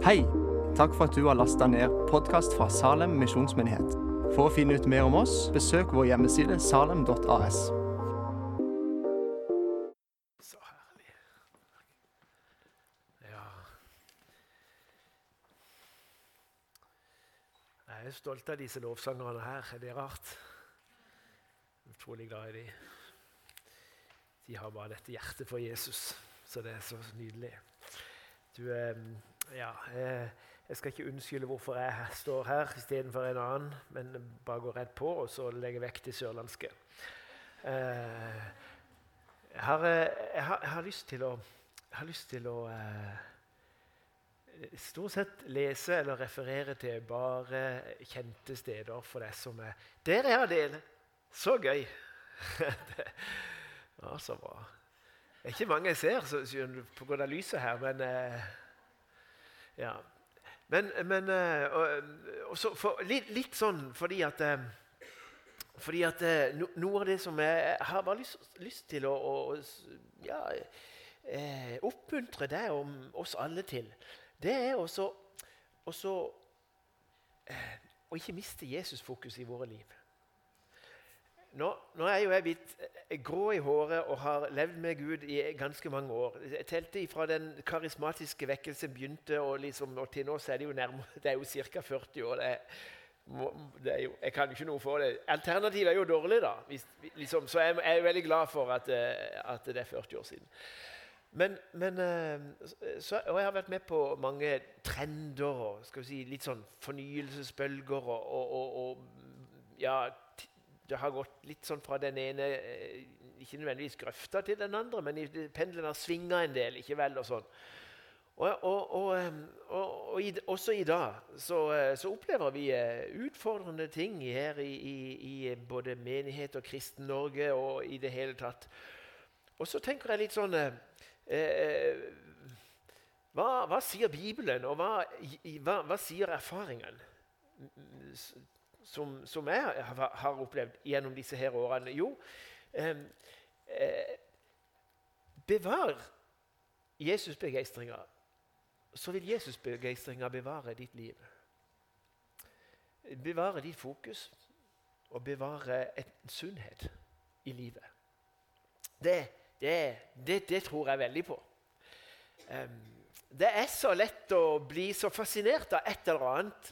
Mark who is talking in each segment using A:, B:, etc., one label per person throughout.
A: Hei! Takk for at du har lasta ned podkast fra Salem misjonsmyndighet. For å finne ut mer om oss, besøk vår hjemmeside salem.as.
B: Så herlig. Ja Jeg er stolt av disse lovsangerne her. Er det rart? Utrolig glad i dem. De har bare dette hjertet for Jesus, så det er så nydelig. Du, eh, ja, eh, jeg skal ikke unnskylde hvorfor jeg står her istedenfor en annen, men bare gå rett på og så legge vekk det sørlandske. Eh, jeg har, eh, jeg, har, jeg har lyst til å, har lyst til å stort sett lese eller referere til bare kjente steder for deg som er Der er Adele! Så gøy! det, ja, så bra. Det er ikke mange jeg ser så, pga. lyset her, men eh, Ja. Men, men eh, og, og så, for, litt, litt, sånn fordi at eh, fordi at eh, no, Noe av det som jeg, har bare lyst, lyst til å, å ja, eh, oppmuntre deg og oss alle til, det er også, også eh, å ikke miste Jesus-fokus i våre liv. Nå, nå, er jo jeg blitt eh, grå i håret og har levd med Gud i ganske mange år. Jeg telte fra den karismatiske vekkelsen begynte, og, liksom, og til nå så er det jo nærmere, det er jo ca. 40 år. Det er, det jo, jeg kan jo ikke noe for det. Alternativet er jo dårlig, da. Hvis, liksom, så jeg, jeg er veldig glad for at, eh, at, det er 40 år siden. Men, men eh, så, og jeg har vært med på mange trender og si, litt sånn fornyelsesbølger. og, og, og, og ja, det har gått litt sånn fra den ene eh, ikke nødvendigvis grøfta til den andre, men pendelen har svinga en del. ikke vel og sånn. Og, og, og, og i, også i dag så, så, opplever vi eh, utfordrende ting her i, i, i både menighet og Kristen-Norge og i det hele tatt. Og så tenker jeg litt sånn eh, eh hva, hva, sier Bibelen, og hva, hva, hva sier erfaringen? Som, som jeg har opplevd gjennom disse her årene? Jo, eh, eh, bevar Jesus-begeistringa, så vil Jesus-begeistringa bevare ditt liv. Bevare ditt fokus og bevare en sunnhet i livet. Det, det, det, det tror jeg veldig på. Um, det er så lett å bli så fascinert av et eller annet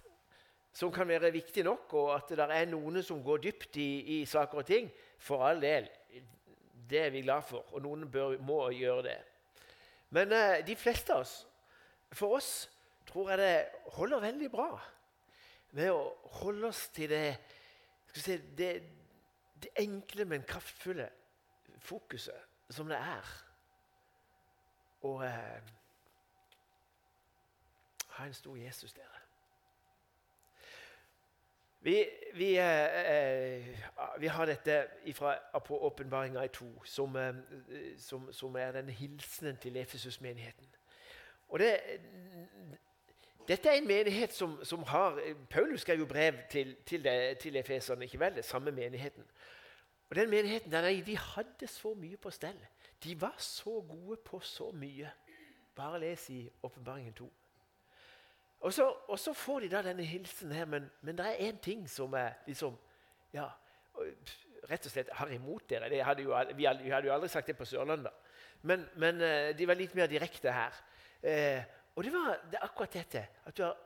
B: som kan være viktig nok, og at det er noen som går dypt i, i, saker og ting, for all del. Det er vi glad for, og noen bør, må gjøre det. Men eh, de fleste av oss, for oss, tror jeg det holder veldig bra med å holde oss til det, si, det, det enkle, men kraftfulle fokuset som det er. Og eh, ha en stor Jesus, dere. Vi, vi, eh, eh, vi, har dette fra, åpenbaringa i to, som, eh, som, som, er den hilsenen til Efesus-menigheten. Og det, Dette er en menighet som, som har Paulus skrev jo brev til, til, det, til Efeserne, ikke vel? Det samme menigheten. Og den menigheten der, de hadde så mye på stell. De var så gode på så mye. Bare les i Åpenbaringen 2. Og så, og så, får de da denne hilsen her, men, men det er én ting som er liksom ja, Rett og slett har imot dere. Hadde jo, vi, hadde, jo aldri sagt det på Sørlandet. Men, men eh, de var litt mer direkte her. Eh, og det var det akkurat dette at du har,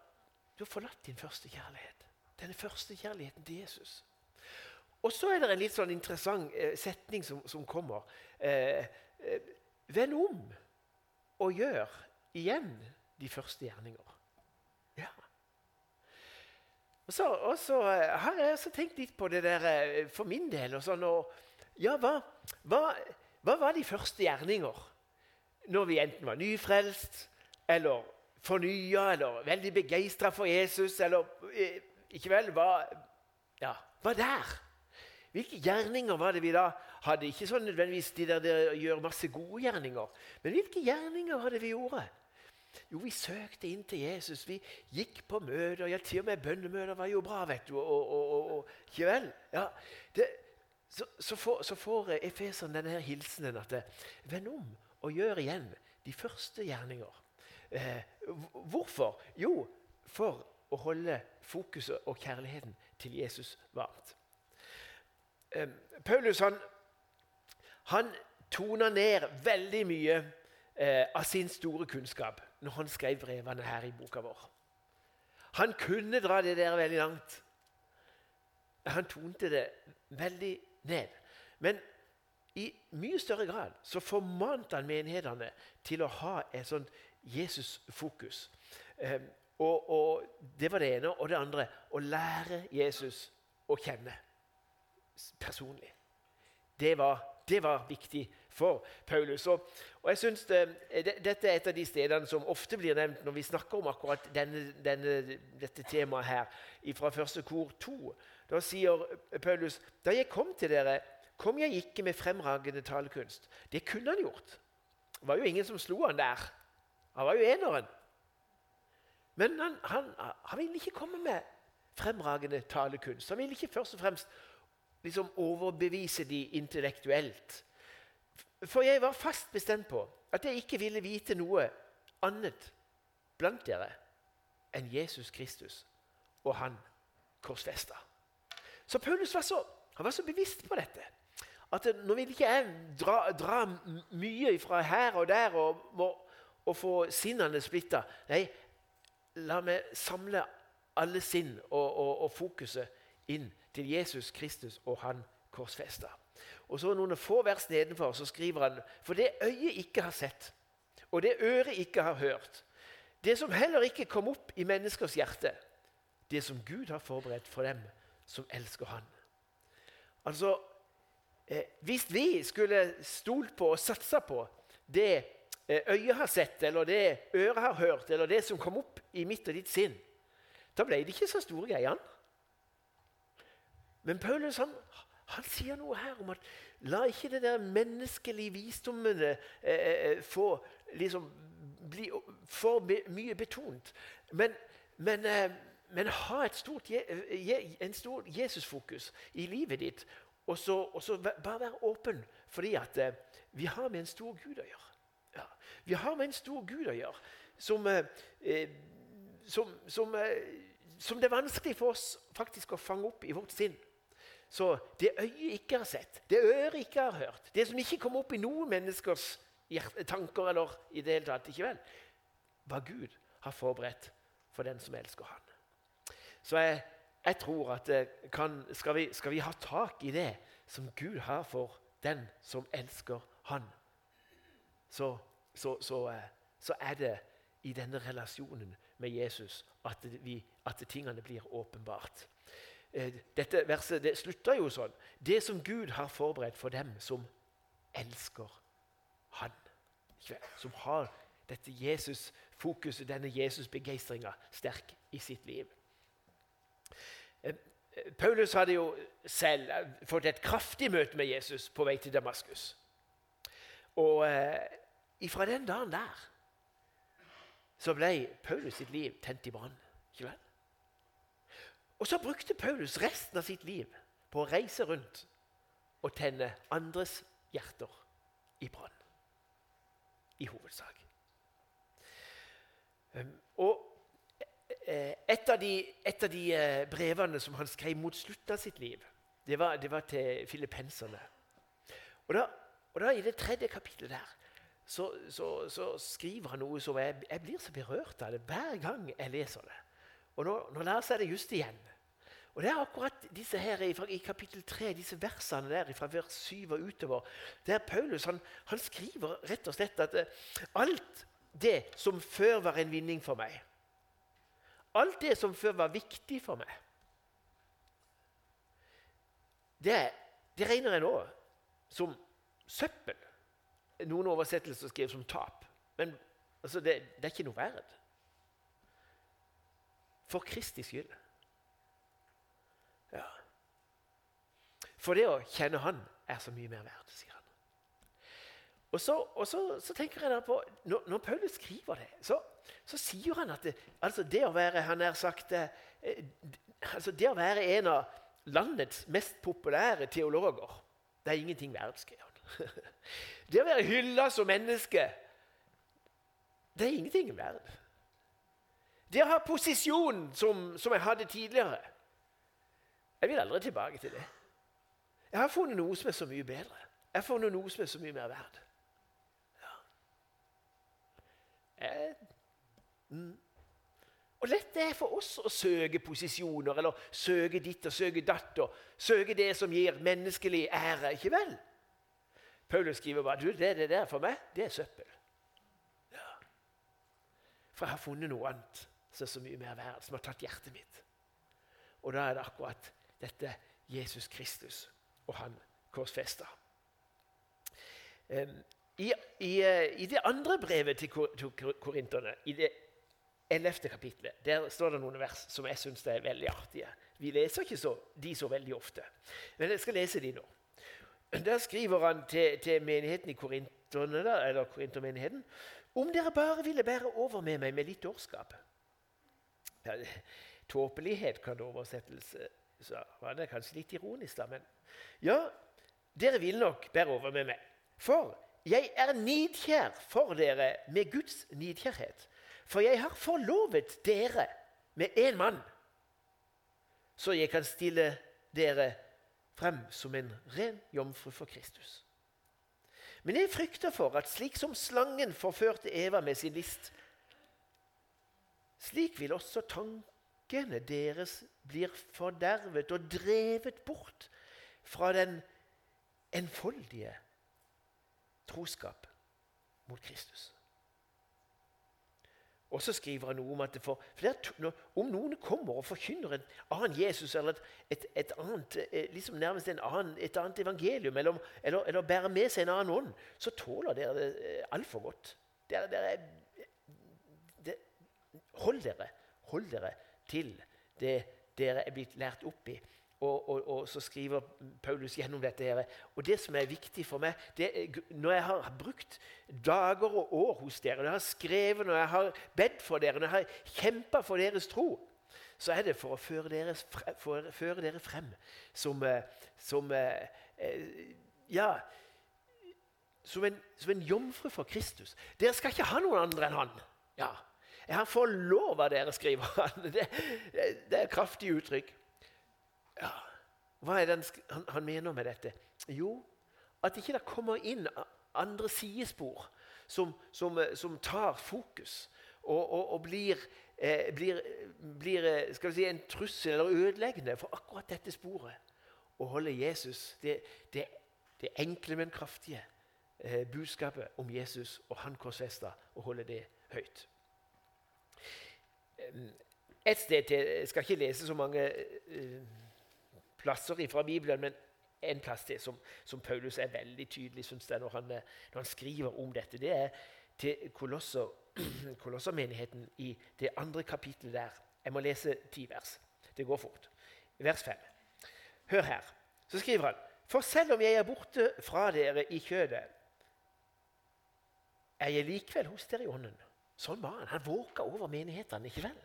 B: du har forlatt din første kjærlighet. Denne første kjærligheten til Jesus. Og så er det en litt sånn interessant eh, setning som, som kommer. Eh, eh, Vend om og gjør igjen de første gjerninger. Og så, og så, eh, har jeg også tenkt litt på det der eh, for min del. og sånn, og, ja, hva, hva, hva, var de første gjerninger når vi enten var nyfrelst eller fornya eller veldig begeistra for Jesus? eller eh, Ikke vel? Hva, ja, hva der? Hvilke gjerninger var det vi da hadde? Ikke sånn nødvendigvis de der, der gjør masse gode gjerninger, men hvilke gjerninger hadde vi gjorde? Jo, vi søkte inn til Jesus. Vi gikk på møter. Ja, til og med bønnemøter var jo bra, vet du. Og, og, og, ikke vel? Ja, det, så, så, får, får Efeseren denne her hilsenen at vend om og gjør igjen de første gjerninger. Eh, hvorfor? Jo, for å holde fokuset og kjærligheten til Jesus varmt. Eh, Paulus han, han toner ned veldig mye eh, av sin store kunnskap når han skrev brevene her i boka vår. Han kunne dra det der veldig langt. Han tonte det veldig ned. Men i mye større grad så formante han menighetene til å ha et sånt Jesus-fokus. Eh, og, og, Det var det ene. Og det andre å lære Jesus å kjenne personlig. Det var, det var viktig for Paulus. Og, og jeg synes det, det, Dette er et av de stedene som ofte blir nevnt når vi snakker om akkurat denne, denne, dette temaet her, fra første kor 2. Da sier Paulus da jeg kom til dere, kom jeg ikke med fremragende talekunst. Det kunne han gjort. Det var jo ingen som slo han der. Han var jo eneren. Men han, han, han ville ikke komme med fremragende talekunst. Han ville ikke først og fremst liksom overbevise de intellektuelt. For jeg var fast bestemt på at jeg ikke ville vite noe annet blant dere enn Jesus Kristus og han korsfesta. Så Paulus var så, var så, bevisst på dette at nå vil ikke jeg dra, dra mye fra her og der og, og, og få sinnene splitta. Nei, la meg samle alle sinn og, og, fokuset inn til Jesus Kristus og han korsfesta. Og så Noen få vers nedenfor så skriver han For det øyet ikke har sett, og det øret ikke har hørt, det som heller ikke kom opp i menneskers hjerte, det som Gud har forberedt for dem som elsker Han. Altså, eh, Hvis vi skulle stolt på og satsa på det eh, øyet har sett, eller det øret har hørt, eller det som kom opp i mitt og ditt sinn, da ble det ikke så store greiene. Men Paulus han, han sier noe her om at la ikke det der menneskelige visdommen eh, eh, eh, få liksom bli for mye betont. Men, men, eh, men ha stort, en stor Jesusfokus i livet ditt. Og så, og så bare være åpen, fordi at eh, vi har med en stor Gud å gjøre. Ja, vi har med en stor Gud å gjøre som, eh, som, som, som det er vanskelig for oss faktisk å fange opp i vårt sinn. Så det øyet ikke har sett, det øret ikke har hørt, det som ikke kom opp i noen menneskers tanker eller i det hele tatt, ikke vel, hva Gud har forberedt for den som elsker Han. Så jeg, jeg tror at kan, skal, vi, skal, vi, ha tak i det som Gud har for den som elsker Han, så, så, så, eh, så er det i denne relasjonen med Jesus at, vi, at tingene blir åpenbart. Eh, dette verset det slutter jo sånn. Det som Gud har forberedt for dem som elsker Han. Som har dette Jesus-fokuset, denne Jesus-begeistringa sterk i sitt liv. Eh, Paulus hadde jo selv fått et kraftig møte med Jesus på vei til Damaskus. Og eh, fra den dagen der så ble Paulus sitt liv tent i brann. Ikke vel? Og så brukte Paulus resten av sitt liv på å reise rundt og tenne andres hjerter i brann. I hovedsak. Um, og eh, et av, de, et av de eh, brevene som han skrev mot slutten av sitt liv, det var, det var til filippenserne. Og da, og da, i det tredje kapittelet der så, så, så, skriver han noe som jeg, jeg, blir så berørt av det hver gang jeg leser det. Og nå, nå leser jeg det just igjen. Og Det er akkurat disse her i, kapittel 3, disse versene der fra vers 7 og utover, der Paulus han, han skriver rett og slett at uh, alt det som før var en vinning for meg, alt det som før var viktig for meg, det, det regner jeg nå som søppel. Noen oversettelser skriver som tap. Men altså, det, det er ikke noe verd. For Kristi skyld. Ja. For det å kjenne Han er så mye mer verdt, sier han. Og så, og så, så tenker jeg da på, Når, når Paulus skriver det, så, så, sier han at det, altså det å være han er sagt, eh, altså det å være en av landets mest populære teologer Det er ingenting verdt, skriver han. Det å være hylla som menneske det er ingenting verdt. Det å ha posisjon som, som jeg hadde tidligere Jeg vil aldri tilbake til det. Jeg har funnet noe som er så mye bedre. Jeg har funnet noe som er så mye mer verdt. Ja. Jeg, mm. Og lett det er for oss å søke posisjoner eller søke ditt og søke datt og søke det som gir menneskelig ære. Ikke vel? Paulus skriver bare du, det, det der for meg, det er søppel. Ja. For jeg har funnet noe annet som er så mye mer verdt, som har tatt hjertet mitt. Og da er det akkurat dette Jesus Kristus og han korsfesta. I, i, I, det andre brevet til, til korinterne, i det 11. kapitlet der står det noen vers som jeg syns er veldig artige. Vi leser ikke så, de så veldig ofte, men jeg skal lese de nå. Der skriver han til, til menigheten i Korinterne, eller Korintermenigheten om dere bare ville bære over med meg med litt dårskap. Ja, Tåpelighet kan oversettes så var det kanskje litt ironisk, da, men ja, dere vil nok bære over med meg. For jeg er nidkjær for dere med Guds nidkjærhet. For jeg har forlovet dere med én mann, så jeg kan stille dere frem som en ren jomfru for Kristus. Men jeg frykter for at slik som slangen forførte Eva med sin list, slik vil også tankene deres blir fordervet og drevet bort fra den enfoldige troskap mot Kristus. Og så skriver han noe om at for, for om noen kommer og forkynner en annen Jesus eller et, et, et annet, eh, liksom nærmest annen, et annet evangelium, eller, eller, eller, bærer med seg en annen ånd, så tåler dere det eh, altfor godt. Dere, dere, det, hold dere hold dere til det dere er blitt lært opp i. Og, og, og, så skriver Paulus gjennom dette. her. Og Det som er viktig for meg er, Når jeg har brukt dager og år hos dere, når jeg har skrevet, når jeg har bedt for dere, når jeg har kjempa for deres tro, så er det for å føre dere, for føre dere frem som, eh, som eh, eh, Ja som en, som en jomfru for Kristus. Dere skal ikke ha noen andre enn han. Ja, Jeg har forlova dere, skriver han. Det, det er et kraftig uttrykk. Ja, Hva er det han, han, mener med dette? Jo, at ikke det kommer inn andre sidespor som, som, som tar fokus og, og, og blir, eh, blir, blir si, en trussel eller ødeleggende for akkurat dette sporet. Å holde Jesus, det, det, det enkle, men kraftige eh, budskapet om Jesus og han korsfesta, å holde det høyt. Et sted til, Jeg skal ikke lese så mange eh, plasser fra Bibelen, men en plass til som, som Paulus er veldig tydelig synes jeg, når, han, når han skriver om dette. Det er til Kolosser, Kolossermenigheten i det andre kapittelet der. Jeg må lese ti vers. Det går fort. Vers fem. Hør her. Så skriver han For selv om jeg er borte fra dere i kjødet, er jeg likevel hos dere i ånden. Sånn var han. Han våka over menighetene, ikke vel?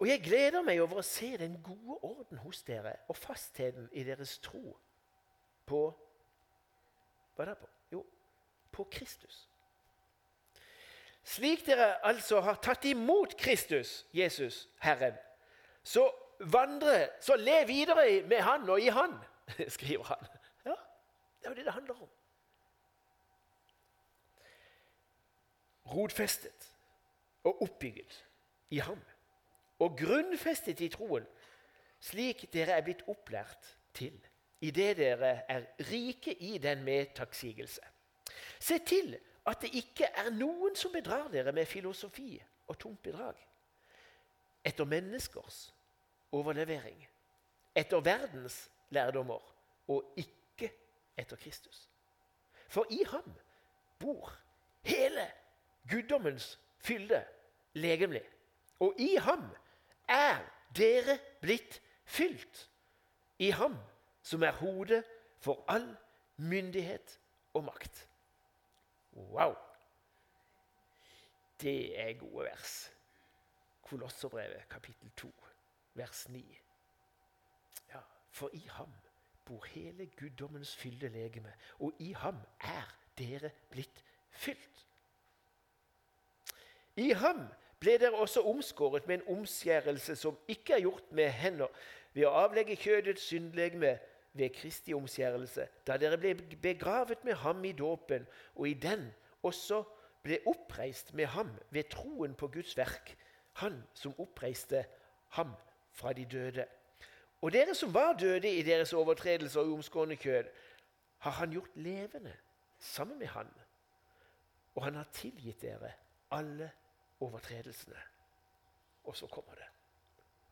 B: Og jeg gleder meg over å se den gode orden hos dere og fastheten i deres tro på Hva er det på? Jo, på Kristus. Slik dere altså har tatt imot Kristus, Jesus, Herren, så vandre, så lev videre med Han og i Han, skriver han. Ja, Det er jo det det handler om. Rodfestet og oppbygget i Ham og grunnfestet i troen, slik dere er blitt opplært til, idet dere er rike i den med takksigelse. Se til at det ikke er noen som bedrar dere med filosofi og tomt bedrag, etter menneskers overlevering, etter verdens lærdommer og ikke etter Kristus. For i ham bor hele guddommens fylde legemlig, og i ham er dere blitt fylt i ham som er hodet for all myndighet og makt. Wow! Det er gode vers. Kolosserbrevet kapittel 2, vers 9. Ja, for i ham bor hele guddommens fylde legeme, og i ham er dere blitt fylt. I ham ble dere også omskåret med en omskjærelse som ikke er gjort med hender, ved å avlegge kjødets syndlegeme ved Kristi omskjærelse, da dere ble begravet med ham i dåpen, og i den også ble oppreist med ham ved troen på Guds verk, han som oppreiste ham fra de døde. Og dere som var døde i deres overtredelser og omskårne kjød, har han gjort levende sammen med han. Og han har tilgitt dere alle overtredelsene. Og så kommer det.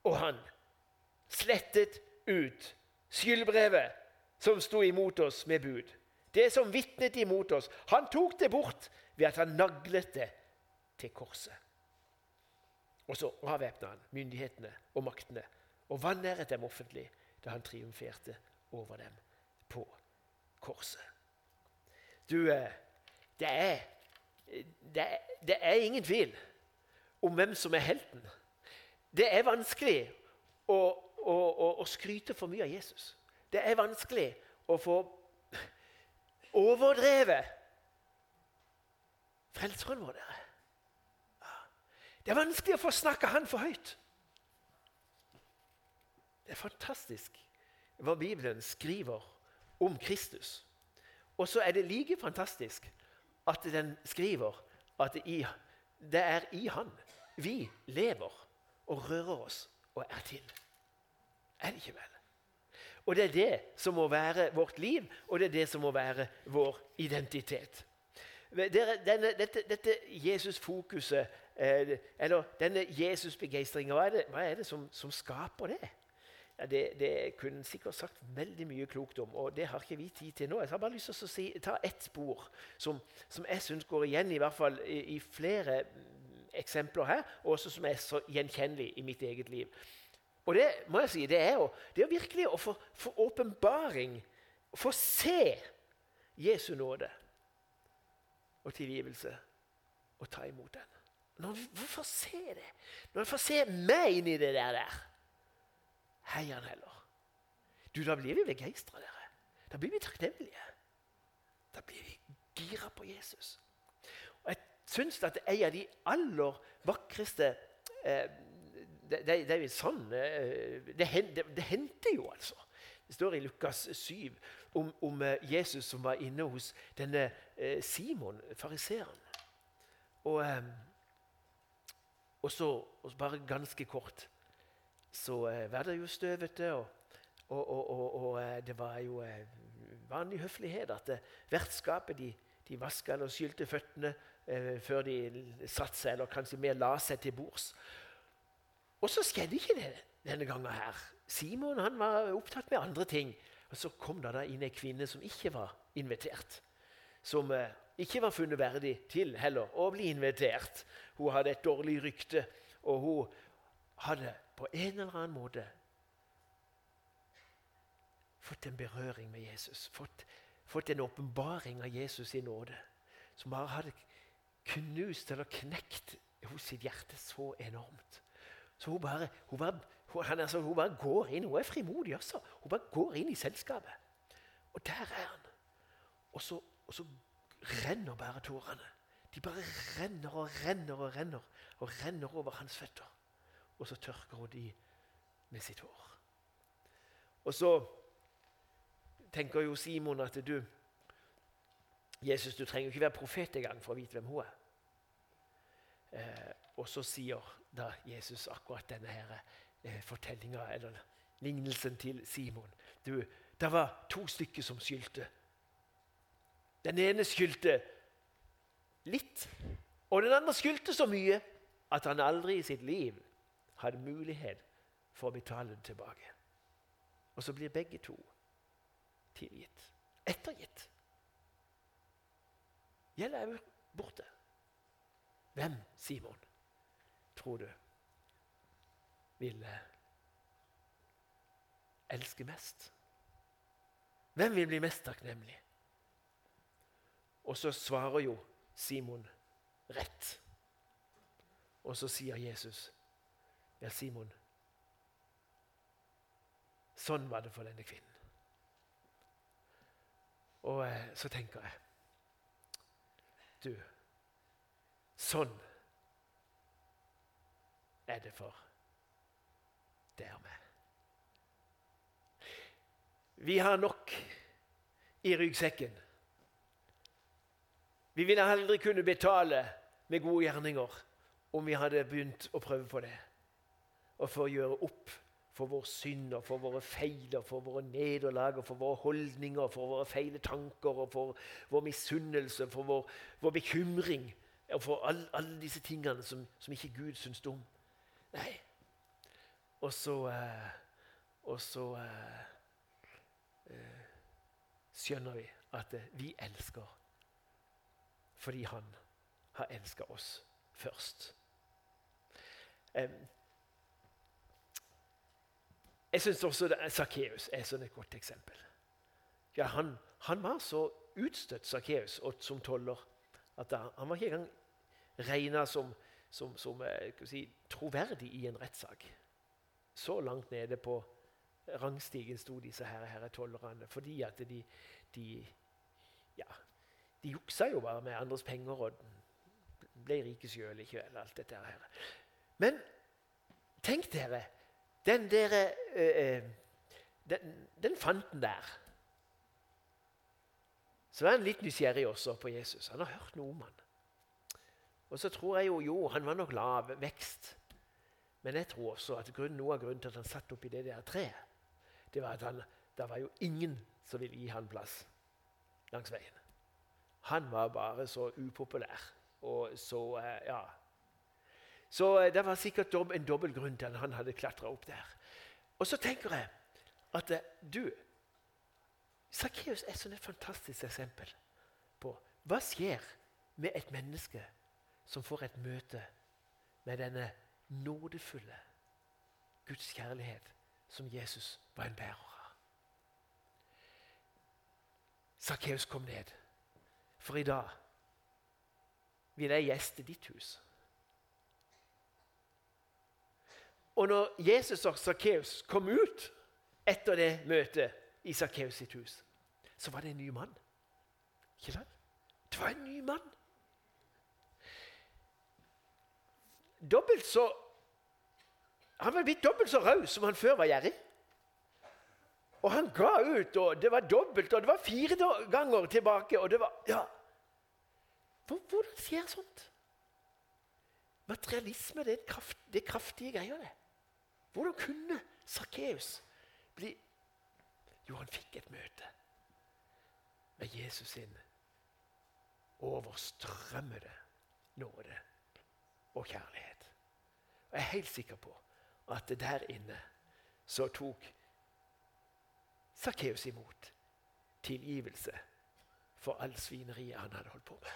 B: Og han slettet ut skyldbrevet som sto imot oss med bud. Det som vitnet imot oss. Han tok det bort ved at han naglet det til korset. Og så avvæpna han myndighetene og maktene og vanæret dem offentlig da han triumferte over dem på korset. Du, eh, det er, det er, det er ingen tvil om hvem som er helten. Det er vanskelig å, å, å, å skryte for mye av Jesus. Det er vanskelig å få overdrevet frelseren vår. Det er vanskelig å få snakke han for høyt. Det er fantastisk hva Bibelen skriver om Kristus. Og så er det like fantastisk at den skriver at det er i Han vi lever og rører oss og er til. Er det ikke vel? Og det er det som må være vårt liv, og det er det som må være vår identitet. Denne, dette, dette Jesus-fokuset, eh, eller denne Jesus-begeistringa, hva, hva, er det som, som skaper det? Ja, det, det kunne sikkert sagt veldig mye klokt om, og det har ikke vi tid til nå. Jeg har bare lyst til å si, ta ett spor som, som jeg syns går igjen i hvert fall i, i, flere eksempler her, og også som er så gjenkjennelige i mitt eget liv. Og det må jeg si, det er jo, det er virkelig å få, åpenbaring, få se Jesu nåde og tilgivelse og ta imot den. Når vi får se det, når vi får se meg inn i det der, der heier han heller. Du, Da blir vi begeistra, dere. Da blir vi takknemlige. Da blir vi gira på Jesus. Syns at en av de aller vakreste eh, det, det, det, er sånn eh, det, det, hendte jo, altså. Det står i Lukas 7 om, om eh, Jesus som var inne hos denne eh, Simon, fariseeren. Og, eh, og så og bare ganske kort så eh, var det jo støvete. Og, og, og, eh, det var jo vanlig høflighet at vertskapet de, de vaska eller skylte føttene før de satte seg, eller kanskje mer la seg til bords. Og så skjedde ikke det denne gangen her. Simon han var opptatt med andre ting. Og Så kom det da inn ei kvinne som ikke var invitert. Som eh, ikke var funnet verdig til heller å bli invitert. Hun hadde et dårlig rykte, og hun hadde på en eller annen måte fått en berøring med Jesus. Fått, fått en åpenbaring av Jesus i nåde. Som bare hadde knust eller knekt hos sitt hjerte så enormt. Så hun bare, hun bare, hun, altså, hun bare går inn. Hun er frimodig også. Hun bare går inn i selskapet. Og der er han. Og så, og så renner bare tårene. De bare renner og renner og renner og renner over hans føtter og så tørker hun de med sitt hår. Og så tenker jo Simon at du Jesus, du trenger ikke være profet engang for å vite hvem hun er. Eh, og så sier da Jesus akkurat denne her, eh, fortellinga, eller lignelsen til Simon. Du, Det var to stykker som skyldte. Den ene skyldte litt, og den andre skyldte så mye at han aldri i sitt liv hadde mulighet for å betale det tilbake. Og så blir begge to tilgitt. Ettergitt. Gjelda er borte. Hvem, Simon, tror du vil eh, elske mest? Hvem vil bli mest takknemlig? Og så svarer jo Simon rett. Og så sier Jesus 'Ja, Simon, sånn var det for denne kvinnen. Og eh, så tenker jeg Du, sånn er det for dermed. Vi har nok i ryggsekken. Vi ville aldri kunne betale med gode gjerninger om vi hadde begynt å prøve på det. Og for å gjøre opp for vår synd og for våre feil og for våre nederlag og for våre holdninger, for våre feile tanker og for vår misunnelse, for vår, vår bekymring og for all, alle disse tingene som, som ikke Gud syns om. Nei. Og så eh, Og så eh, eh, skjønner vi at eh, vi elsker fordi Han har elska oss først. jeg syns også Sakkeus er sånn et godt eksempel. Ja, han, han, var så utstøtt, Sakkeus, som toller, at han var ikke engang regna som, som, som eh, si, troverdig i en rettssak. Så langt nede på rangstigen sto disse her, her tollerne fordi at de, de ja, de juksa jo bare med andres penger og ble rike sjøl likevel. alt dette her. Men tenk dere Den dere øh, den, den fant den der. Så var han litt nysgjerrig også på Jesus. Han har hørt noe om han. Og så tror jeg jo jo, han var nok lav vekst. Men jeg tror også at grunn, noe av grunnen til at han satt oppi det der treet, det var at han, det var jo ingen som ville gi han plass langs veien. Han var bare så upopulær og så eh, Ja. Så eh, det var sikkert en dobbel grunn til at han hadde klatra opp der. Og så tenker jeg at eh, du Sakkeus er sånn et fantastisk eksempel på hva skjer med et menneske som får et møte med denne nådefulle Guds kjærlighet som Jesus var en bærer av. Sakkeus kom ned, for i dag vil jeg gjeste ditt hus. Og når Jesus og Sakkeus kom ut etter det møtet i Sakkeus sitt hus, så var det en ny mann. Ikke sant? Det var en ny mann. Dobbelt så Han var blitt dobbelt så raus som han før var gjerrig. Og han ga ut, og det var dobbelt, og det var fire ganger tilbake. og det var, ja. Hvordan skjer sånt? Materialisme det er, kraft, det er kraftige greier. det. Hvordan kunne Sakkeus bli Jo, han fikk et møte med Jesus sin overstrømmede nåde og kjærlighet. Og Jeg er helt sikker på at der inne så tok Sakkeus imot tilgivelse for all svineriet han hadde holdt på med.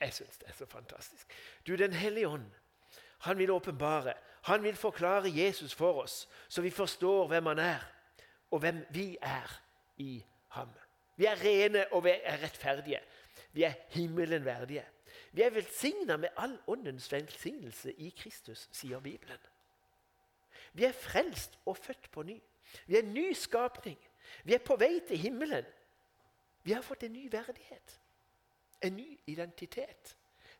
B: Jeg syns det er så fantastisk. Du, Den hellige ånd, han vil åpenbare, han vil forklare Jesus for oss, så vi forstår hvem han er, og hvem vi er i ham. Vi er rene og vi er rettferdige. Vi er himmelen verdige. Vi er velsigna med all åndens velsignelse i Kristus, sier Bibelen. Vi er frelst og født på ny. Vi er en ny skapning. Vi er på vei til himmelen. Vi har fått en ny verdighet, en ny identitet.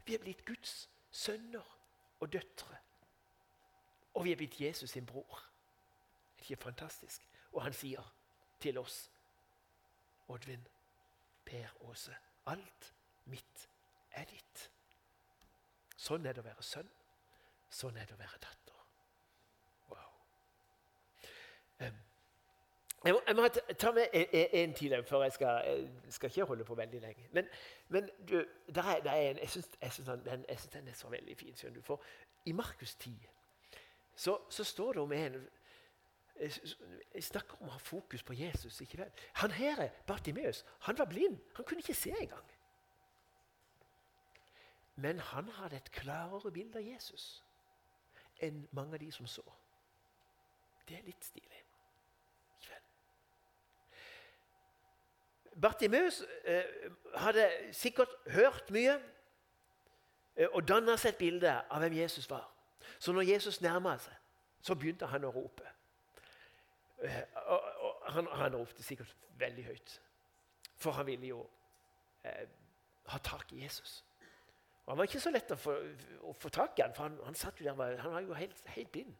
B: Vi er blitt Guds sønner og døtre. Og vi er blitt Jesus sin bror. Det er ikke fantastisk? Og han sier til oss, Oddvin, Per Åse, alt mitt er ditt. Sånn er det å være sønn. Sånn er det å være datter. Wow. Jeg, må, ta med en, til, før jeg skal, jeg skal, ikke holde på veldig lenge. Men, men du, der er, der er en, jeg syns den, den, er så veldig fin. du. For i Markus 10 så, så står det om en jeg snakker om å ha fokus på Jesus. ikke vel? Han her, Bartimeus, han var blind. Han kunne ikke se engang. Men han hadde et klarere bilde av Jesus enn mange av de som så. Det er litt stilig. Bartimeus eh, hadde sikkert hørt mye eh, og danna seg et bilde av hvem Jesus var. Så når Jesus nærma seg, så begynte han å rope. Eh, og, han, han, ropte sikkert veldig høyt, for han ville jo ha tak i Jesus. Og Han var ikke så lett å få, å få tak i, han, for han, han, satt jo der, han var jo helt, helt blind.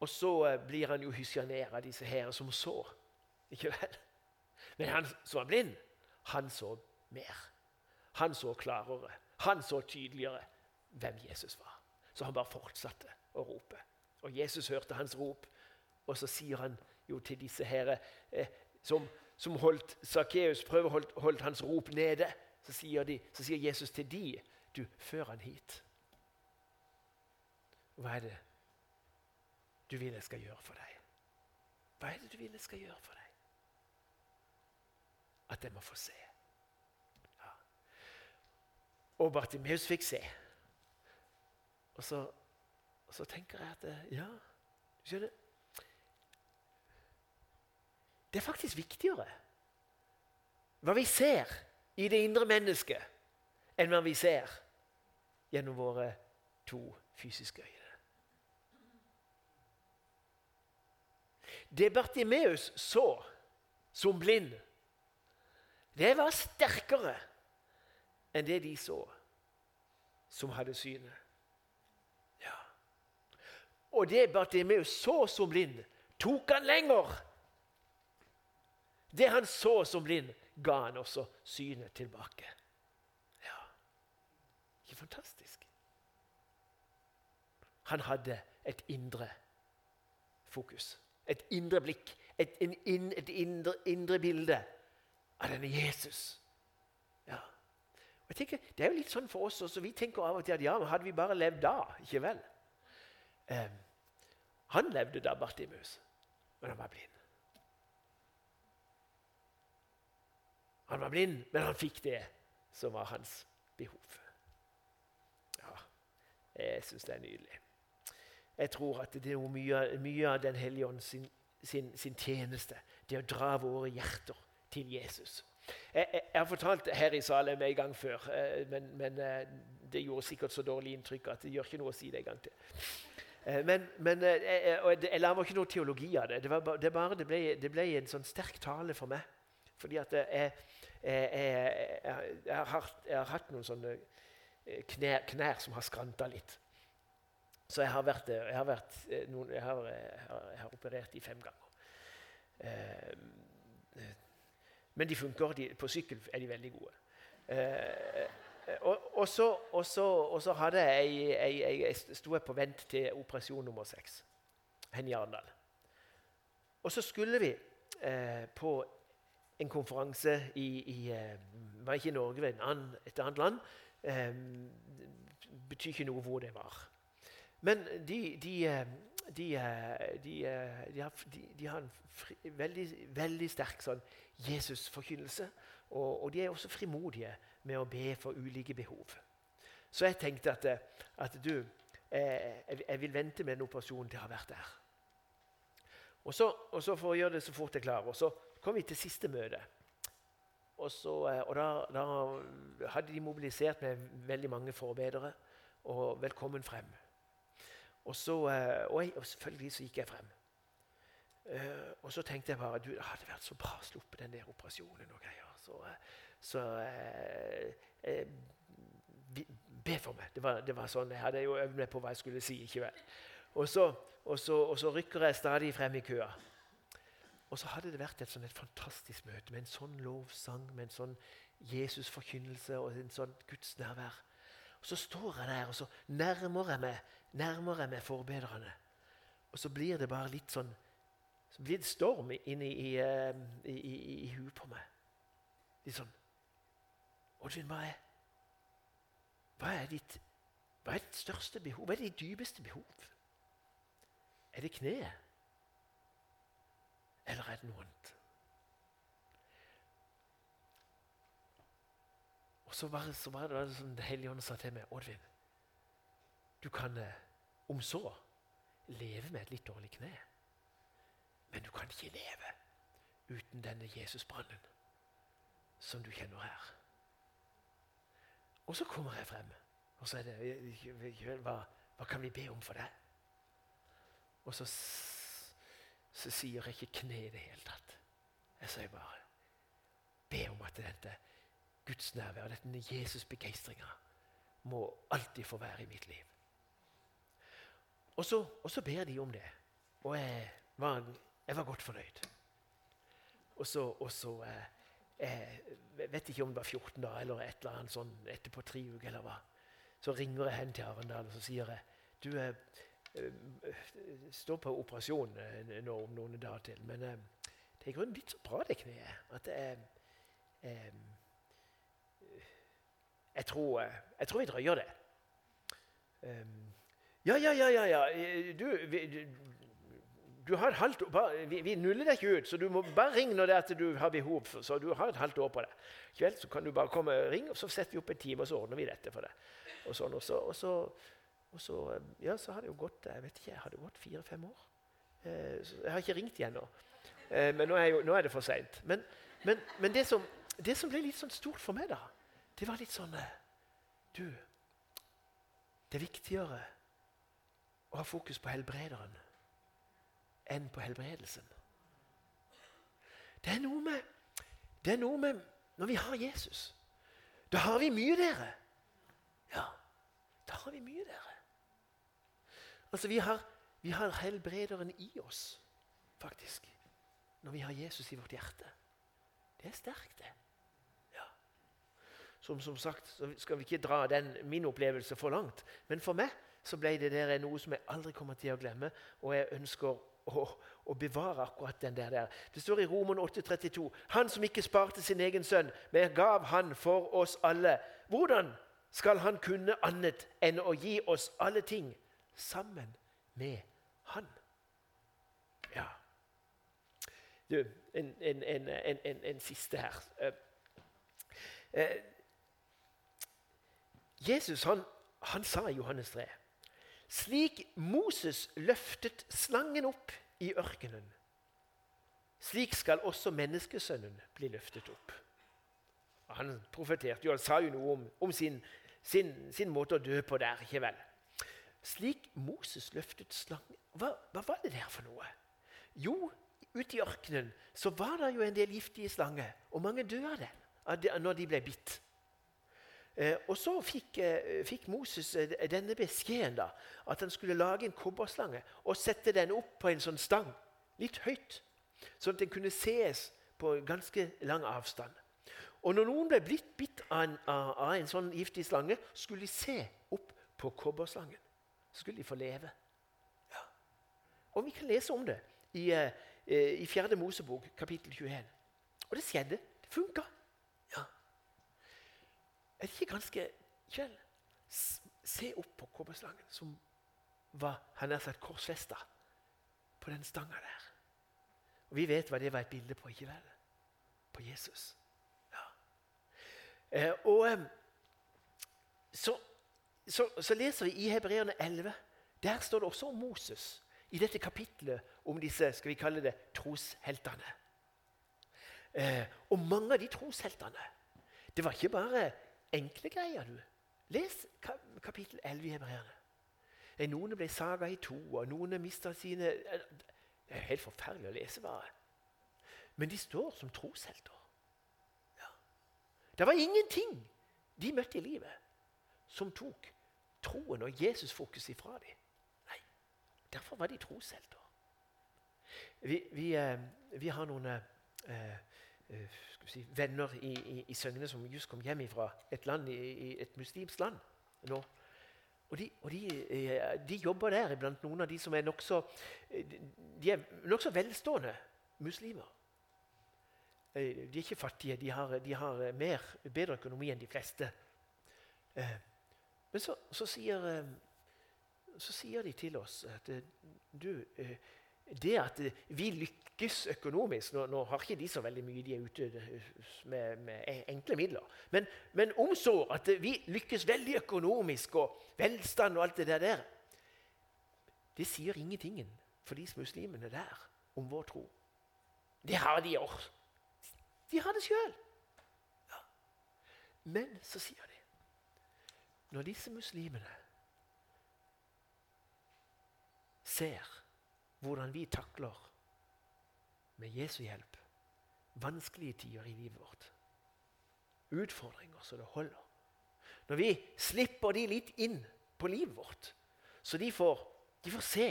B: Og så eh, blir han jo hysjanert av disse her som så. Ikke vel? Men han som var blind, han så mer. Han så klarere. Han så tydeligere hvem Jesus var. Så han bare fortsatte å rope. Og Jesus hørte hans rop, og så sier han jo til disse her eh, som, som holdt Sakkeus prøver holdt, holdt hans rop nede så sier, de, så sier Jesus til de, du, før han hit. Hva er det du vil jeg skal gjøre for deg? Hva er det du vil jeg skal gjøre for deg? At jeg må få se. Ja. Og Bartimeus fikk se. Og så, så tenker jeg at Ja, du skjønner Det er faktisk viktigere hva vi ser i det indre mennesket enn hva vi ser gjennom våre to fysiske øyne. Det Bartimeus så som blind, det var sterkere enn det de så som hadde synet. Ja. Og det Bartimeus så som blind, tok han lenger. Det han så som blind, ga han også synet tilbake. Ja, ikke fantastisk? Han hadde et indre fokus, et indre blikk, et, en, et indre, indre, bilde av denne Jesus. Ja. Og jeg tenker, Det er jo litt sånn for oss også. Vi tenker av og til at ja, men hadde vi bare levd da, ikke vel? Eh, han levde da, Bartimus, men han var blind. Han var blind, men han fikk det som var hans behov. Ja, jeg syns det er nydelig. Jeg tror at det er mye, mye av Den hellige ånd sin, sin, sin, tjeneste, det å dra våre hjerter til Jesus. Jeg, jeg, jeg har fortalt her i Salem en gang før, eh, men, men, eh, det gjorde sikkert så dårlig inntrykk at det gjør ikke noe å si det en gang til. Eh, men, men jeg, jeg lager ikke noe teologi av det. Det, var, det, bare, det, ble, det ble en sånn sterk tale for meg. Fordi at jeg, jeg, jeg, jeg, har, jeg, har, hatt noen sånne eh, knær, knær som har skranta litt. Så jeg har vært, jeg har, vært eh, noen, jeg har, jeg har operert de fem ganger. Eh, men de funker. De, på sykkel er de veldig gode. og, og, og, så, hadde jeg, jeg, jeg sto jeg på vent til operasjon nummer seks hen i Arendal. Og så skulle vi eh, på en konferanse i, i eh, var ikke i Norge, men annen, et annet land. Eh, betyr ikke noe hvor det var. Men de, de, eh, de, de har, har, en fri, veldig, veldig, sterk sånn Jesus-forkynnelse. Og, og, de er også frimodige med å be for ulike behov. Så jeg tenkte at, at du, jeg, jeg vil vente med en operasjon til jeg har vært der. Og så, og så For å gjøre det så fort jeg klarer, så kom vi til siste møte. Og, så, eh, og da, da, hadde de mobilisert med veldig mange forbedere. Og 'velkommen frem'. Og, så, eh, og, jeg, og selvfølgelig så gikk jeg frem. Uh, og så tenkte jeg bare du, det hadde vært så bra å sluppe den der operasjonen og greier. Så, så uh, uh, be for meg. Det var, det var, sånn, Jeg hadde jo øvd meg på hva jeg skulle si. ikke vel? Og så, og så, og så rykker jeg stadig frem i køa. Og så hadde det vært et, sånn, et fantastisk møte med en sånn lovsang, med en sånn Jesus-forkynnelse og en sånn Guds nærvær. Og Så står jeg der, og så nærmer jeg meg, nærmer jeg meg forbedrerne. Og så blir det bare litt sånn Så blir det storm inni i, eh, i, i, i, i huet på meg. Litt sånn Oddvin, hva er hva er, ditt, hva er ditt største behov? Hva er ditt dypeste behov? Er det kneet? Noe annet? Og så var, så var det som Det hellige ånd sa til meg Oddvin, du kan eh, om så leve med et litt dårlig kne. Men du kan ikke leve uten denne Jesusbrannen som du kjenner her. Og så kommer jeg frem, og så er det hva, hva kan vi be om for deg? Og så så sier jeg ikke kne i det hele tatt. Jeg sier bare be om at dette Guds nærvær, denne Jesus-begeistringa, må alltid få være i mitt liv. Og så, og så ber de om det. Og jeg var, jeg var godt fornøyd. Og så, og så eh, Jeg vet ikke om det var 14 dager eller et eller annet sånn etterpå tre uker. eller hva. Så ringer jeg hen til Arendal og så sier jeg, du eh, står på operasjon eh, nå om noen dager til. Men eh, det er i grunnen litt så bra, det kneet. At det eh, jeg, tror, jeg tror vi drøyer det. Um, ja, ja, ja, ja. ja. Du, vi, du har et halvt år, vi, vi, nuller deg ikke ut, så du må bare ringe når det er at du har behov. For, så du har et halvt år på det. I kveld så kan du bare komme og ringe, og så setter vi opp en time, og så ordner vi dette for deg. Og, sånn, og, så, og, så, og så, ja, så har det jo gått jeg vet ikke, har det gått fire-fem år. Eh, jeg har ikke ringt igjen nå, eh, men nå er, jo, nå er, det for seint. Men, men, men det, som, det, som, ble litt sånn stort for meg, da, det var litt sånn eh, Du, det er viktigere å ha fokus på helbrederen enn på helbredelsen. Det er noe med, det er noe med Når vi har Jesus, da har vi mye, dere. Ja, da har vi mye, dere. Altså, vi har, vi har helbrederen i oss, faktisk, når vi har Jesus i vårt hjerte. Det er sterkt, det. Ja. Som, som sagt så skal vi ikke dra den, min opplevelse for langt, men for meg så ble det der noe som jeg aldri kommer til å glemme, og jeg ønsker å, å bevare akkurat den der. Det står i Roman 8,32.: Han som ikke sparte sin egen sønn, men gav han for oss alle. Hvordan skal han kunne annet enn å gi oss alle ting sammen med han? Ja. Du, en, en, en, en siste her. Uh, uh, Jesus han, han sa i Johannes 3 slik Moses løftet slangen opp i ørkenen, slik skal også menneskesønnen bli løftet opp. Han profeterte jo, han sa jo noe om, om sin, sin, sin, måte å dø på der. ikke vel? Slik Moses løftet slangen hva, hva var det der for noe? Jo, ute i ørkenen så var det jo en del giftige slanger, og mange døde det når de ble bitt. Eh, og så fikk, eh, fikk, Moses eh, denne beskjeden, da, at han skulle lage en kobberslange og sette den opp på en sånn stang, litt høyt, sånn at den kunne ses på ganske lang avstand. Og når noen ble blitt bitt av en, av en sånn giftig slange, skulle de se opp på kobberslangen. Skulle de få leve. Ja. Og vi kan lese om det i, i 4. Mosebok, kapittel 21. Og det skjedde. Det funka. Er det ikke ganske Kjell, se opp på kobberslangen som var han har sagt korsfesta på den stanga der. Og Vi vet hva det var et bilde på, ikke vel? På Jesus. Ja. Eh, og eh, så, så, så, leser vi i Hebreerne 11. Der står det også om Moses. I dette kapitlet om disse skal vi kalle det, trosheltene. Eh, og mange av de trosheltene Det var ikke bare enkle greier. du. Les kapittel 11 i Hebreerne. Noen ble saga i to, og noen mista sine Det er helt forferdelig å lese, bare. Men de står som troshelter. Ja. Det var ingenting de møtte i livet, som tok troen og Jesus-fokus ifra dem. Nei, Derfor var de troshelter. Vi, vi, eh, vi har noen eh, Eh, si, venner i, i, i, Søgne som just kom hjem fra et land, et muslimsk land nå. Og, de, og de, de, jobber der blant noen av de som er nokså De er nokså velstående muslimer. De er ikke fattige, de har, de har mer, bedre økonomi enn de fleste. Men så, så, sier, så sier de til oss at du det at vi lykkes økonomisk Nå, nå, har ikke de så veldig mye, de er ute med, med enkle midler. Men, men om at vi lykkes veldig økonomisk og velstand og alt det der Det sier ingenting for de muslimene der om vår tro. Det har de også. De har det sjøl. Ja. Men så sier de Når disse muslimene ser hvordan vi takler, med Jesu hjelp, vanskelige tider i livet vårt. utfordringer så det holder. Når vi slipper de litt inn på livet vårt, så de får, de får se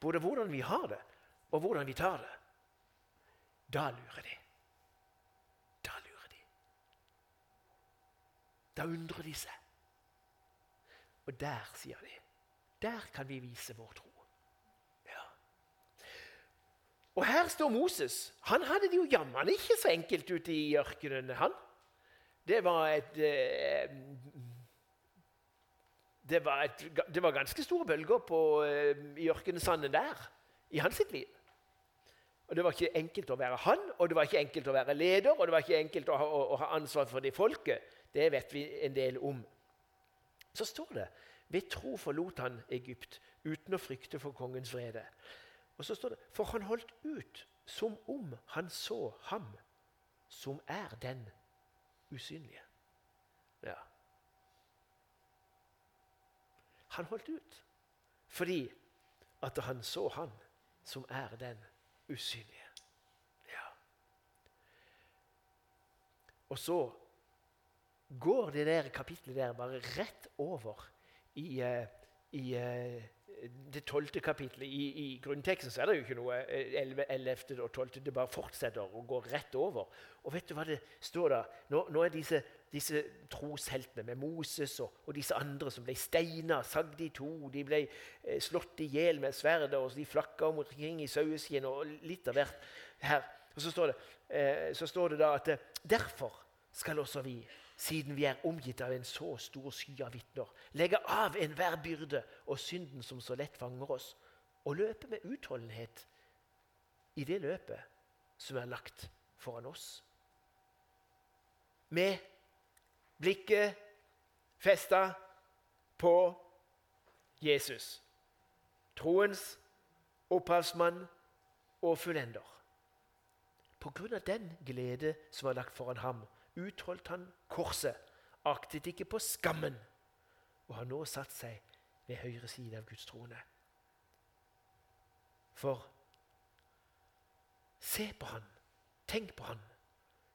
B: både hvordan vi har det, og hvordan vi tar det, da lurer de. Da lurer de. Da undrer de seg. Og der, sier de, der kan vi vise vår tro. Ja. Og her står Moses. Han hadde det jo jammen ikke så enkelt ute i ørkenen. han. Det var et eh, det var, et, det var ganske store bølger på, eh, i ørkensanden der i hans liv. Og Det var ikke enkelt å være han, og det var ikke enkelt å være leder og det var ikke enkelt å ha, å, å ha ansvar for det folket. Det vet vi en del om. Så står det ved tro forlot han Egypt uten å frykte for kongens vrede. Og så står det for han holdt ut som om han så ham som er den usynlige. Ja. Han holdt ut fordi at han så han som er den usynlige. Ja. Og så går det der kapitlet der bare rett over i, uh, i uh, det tolvte kapitlet. I, I, grunnteksten så er det jo ikke noe 11, 11. og 12. Det bare fortsetter og går rett over. Og vet du hva det står da? Nå, nå er disse, disse trosheltene med Moses og, og, disse andre som ble steina, sagd i to, de ble eh, slått i hjel med sverdet, og de flakka omkring i saueskinn og litt av hvert her. Og så står det, eh, så står det da at eh, derfor skal også vi siden vi er omgitt av en så stor sky av vitner. Legge av enhver byrde og synden som så lett fanger oss, og løpe med utholdenhet i det løpet som er lagt foran oss. Med blikket festa på Jesus, troens opphavsmann og fullender. På grunn av den glede som var lagt foran ham, utholdt han korset, aktet ikke på skammen, og har nå satt seg ved høyre side av Guds trone. For se på han, tenk på han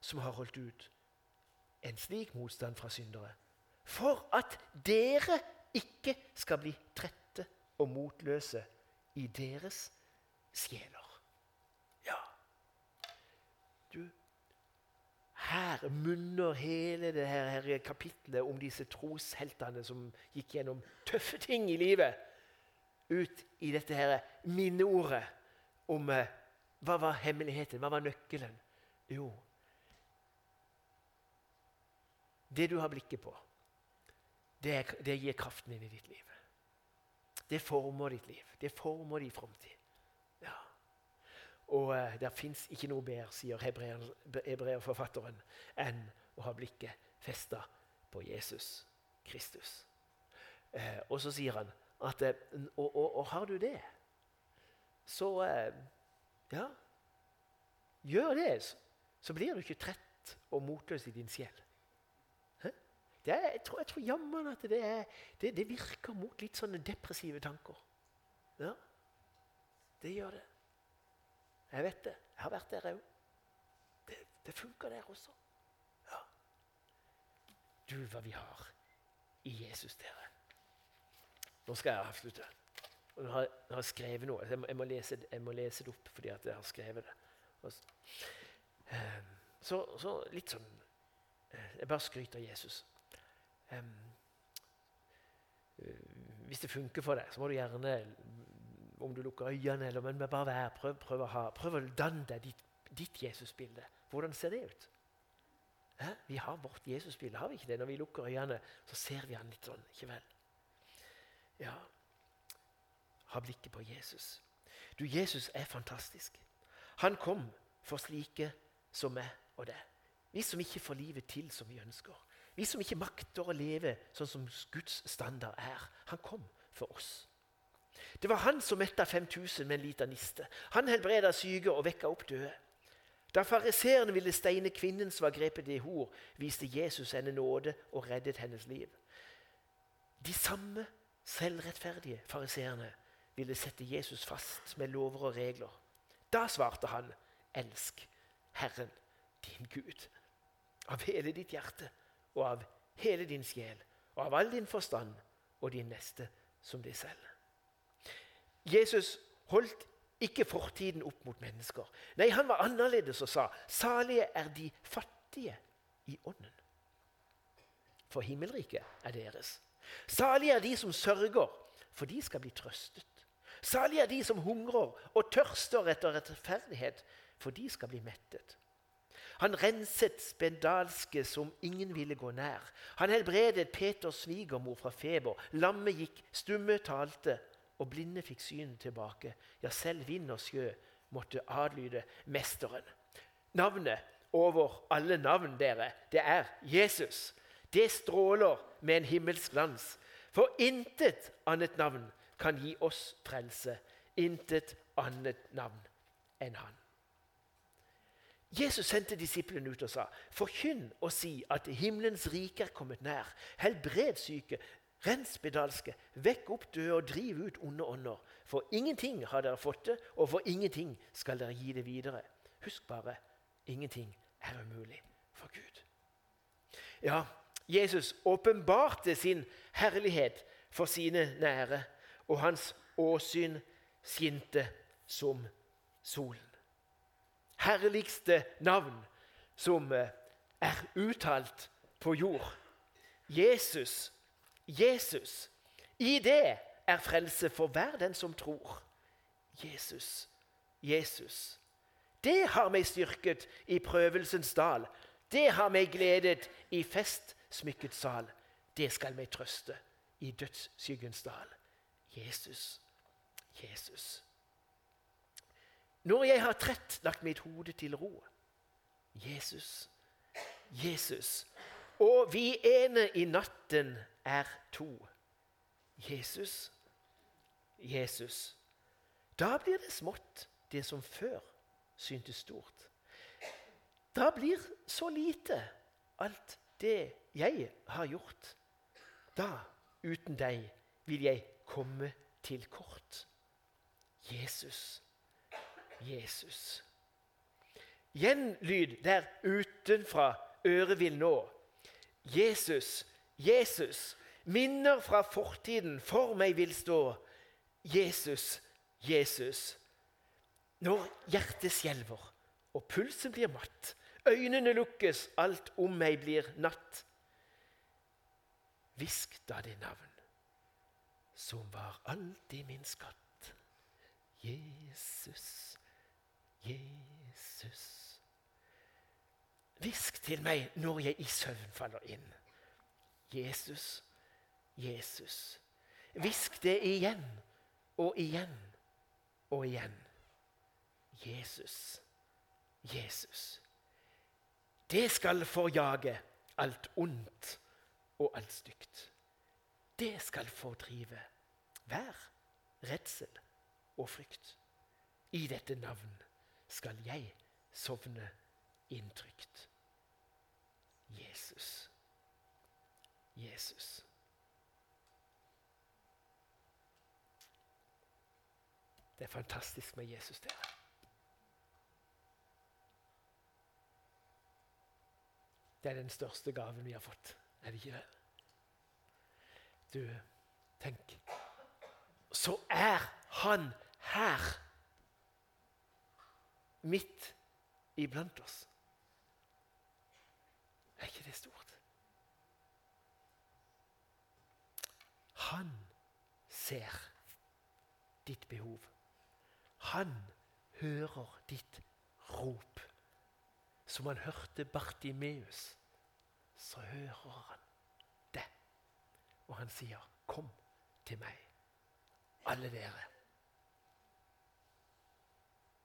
B: som har holdt ut en slik motstand fra syndere, for at dere ikke skal bli trette og motløse i deres sjeler. Her munner hele det her, her kapitlet om disse trosheltene som gikk gjennom tøffe ting i livet, ut i dette her minneordet om eh, hva var hemmeligheten, hva var nøkkelen? Jo, det du har blikket på, det, det gir kraften inn i ditt liv. Det former ditt liv. Det former din framtid. Og uh, det fins ikke noe bedre, sier hebreerforfatteren, enn å ha blikket festa på Jesus Kristus. Eh, og så sier han at uh, og, og, og, har du det, så Ja, gjør det, så blir du ikke trett og motløs i din sjel. Er, jeg tror, jeg tror jammen at det, er, det, det virker mot litt sånne depressive tanker. Ja, det gjør det. Jeg vet det. Jeg har vært der òg. Det, det funker der også. Ja. Du, hva vi har i Jesus, dere. Nå skal jeg avslutte. Og nå har, jeg har skrevet noe. Jeg må, jeg må, lese, jeg må lese, det opp fordi jeg har skrevet det. Ehm, så, så, litt sånn eh, Jeg bare skryter av Jesus. Um, hvis det funker for deg, så må du gjerne om du lukker øynene eller men bare vær, prøv, prøv, å, ha, prøv å danne deg ditt, ditt Jesusbilde. Hvordan ser det ut? Hæ? Vi har vårt Jesusbilde, har vi ikke det? Når vi lukker øynene, så ser vi han litt sånn. ikke vel? Ja, ha blikket på Jesus. Du, Jesus er fantastisk. Han kom for slike som meg og deg. Vi som ikke får livet til som vi ønsker. Vi som ikke makter å leve sånn som Guds standard er. Han kom for oss. Det var han som metta 5000 med en liten niste. Han helbreda syke og vekka opp døde. Da fariseerne ville steine kvinnen som var grepet i hor, viste Jesus henne nåde og reddet hennes liv. De samme selvrettferdige fariseerne ville sette Jesus fast med lover og regler. Da svarte han, 'Elsk Herren, din Gud'. av hele ditt hjerte og av hele din sjel og av all din forstand og din neste som deg selv. Jesus holdt ikke fortiden opp mot mennesker. Nei, han var annerledes og sa salige er de fattige i ånden. For himmelriket er deres. Salige er de som sørger, for de skal bli trøstet. Salige er de som hungrer og tørster etter rettferdighet, for de skal bli mettet. Han renset spedalske som ingen ville gå nær. Han helbredet Peters svigermor fra feber. Lammet gikk, stumme talte, og blinde fikk synet tilbake. Ja, selv vind og sjø måtte adlyde Mesteren. Navnet over alle navn, dere, det er Jesus. Det stråler med en himmelsk glans. For intet annet navn kan gi oss frelse. Intet annet navn enn Han. Jesus sendte disiplene ut og sa, 'Forkynn og si at himmelens rike er kommet nær.' 'Helbred syke, rens spedalske, vekk opp døde og driv ut onde ånder.' 'For ingenting har dere fått det, og for ingenting skal dere gi det videre.' Husk bare, ingenting er umulig for Gud. Ja, Jesus åpenbarte sin herlighet for sine nære, og hans åsyn skinte som solen herligste navn som eh, er uttalt på jord. Jesus. Jesus. I det er frelse for hver den som tror. Jesus. Jesus. Det har meg styrket i prøvelsens dal. Det har meg gledet i festsmykket sal. Det skal meg trøste i dødsskyggens dal. Jesus. Jesus. Når jeg har trett lagt mitt hode til ro. Jesus, Jesus. Og vi ene i natten er to. Jesus, Jesus. Da blir det smått, det som før syntes stort. Da blir så lite alt det jeg har gjort. Da, uten deg, vil jeg komme til kort. Jesus. Jesus. Gjenlyd der utenfra øret vil nå. Jesus, Jesus, minner fra fortiden for meg vil stå. Jesus, Jesus. Når hjertet skjelver og pulsen blir matt, øynene lukkes, alt om meg blir natt. Hvisk da det navn som var alltid min skatt. Jesus. Jesus. Hvisk til meg når jeg i søvn faller inn. Jesus, Jesus. Hvisk det igjen og igjen og igjen. Jesus, Jesus. Det skal forjage alt ondt og alt stygt. Det skal fordrive hver redsel og frykt. I dette navn skal jeg sovne inntrykt. Jesus. Jesus. Det er fantastisk med Jesus, dere. Det er den største gaven vi har fått, er det ikke det? Du, tenk Så er han her midt iblant oss. Er ikke det stort? Han ser ditt behov. Han hører ditt rop. Som han hørte Bartimeus, så hører han det. Og han sier, 'Kom til meg, alle dere'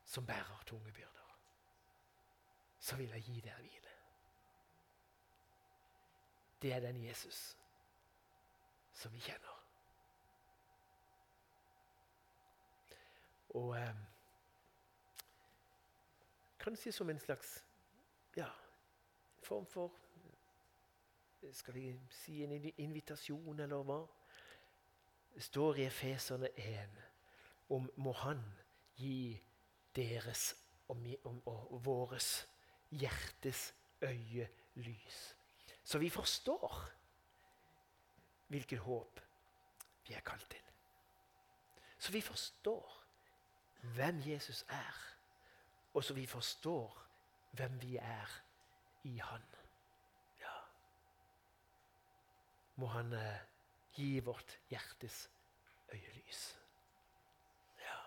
B: som bærer tunge byrder, så vil jeg gi dere hvile. Det er den Jesus som vi kjenner. Og eh, kanskje som en slags ja, form for Skal vi si en invitasjon, eller hva? Står i Efeserne 1 om må Han gi deres og, og, og våres hjertes øye lys. Så vi forstår hvilket håp vi er kalt til. Så vi forstår hvem Jesus er, og så vi forstår hvem vi er i Han. Ja. Må Han eh, gi vårt hjertes øyelys. Ja.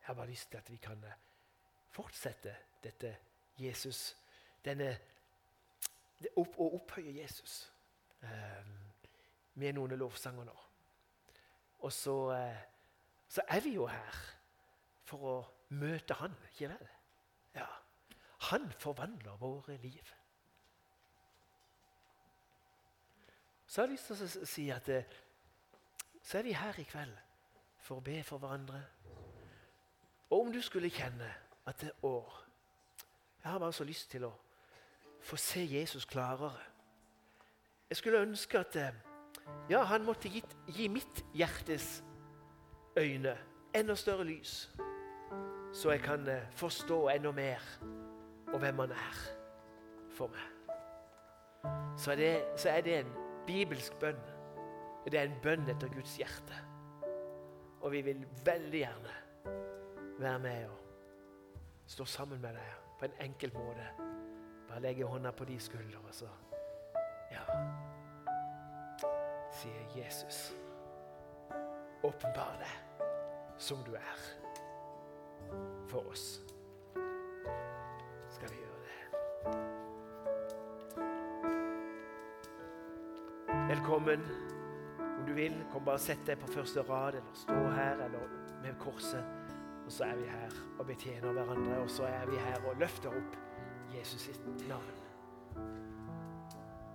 B: Jeg har bare lyst til at vi kan eh, fortsette dette Jesus denne, opp, Å opphøye Jesus eh, med noen lovsanger nå. Og så, eh, så er vi jo her for å møte Han, ikke vel? Ja. Han forvandler våre liv. Så har jeg lyst til å si at eh, så er vi her i kveld for å be for hverandre. Og om du skulle kjenne at det år Jeg har bare så lyst til å få se Jesus klarere. Jeg skulle ønske at eh, ja, han måtte gi, gi mitt hjertes øyne enda større lys, så jeg kan eh, forstå enda mer og hvem han er for meg. Så er det, så er det en bibelsk bønn. Det er en bønn etter Guds hjerte. Og vi vil veldig gjerne være med og stå sammen med deg på en enkel måte. Bare legge hånda på de skuldre, og så Ja. Sier Jesus. Åpenbar deg som du er for oss. Skal vi gjøre det? Velkommen. Om du vil, kom bare og sett deg på første rad, eller stå her eller med korset. Og så er vi her og betjener hverandre, og så er vi her og løfter opp Jesus sitt navn.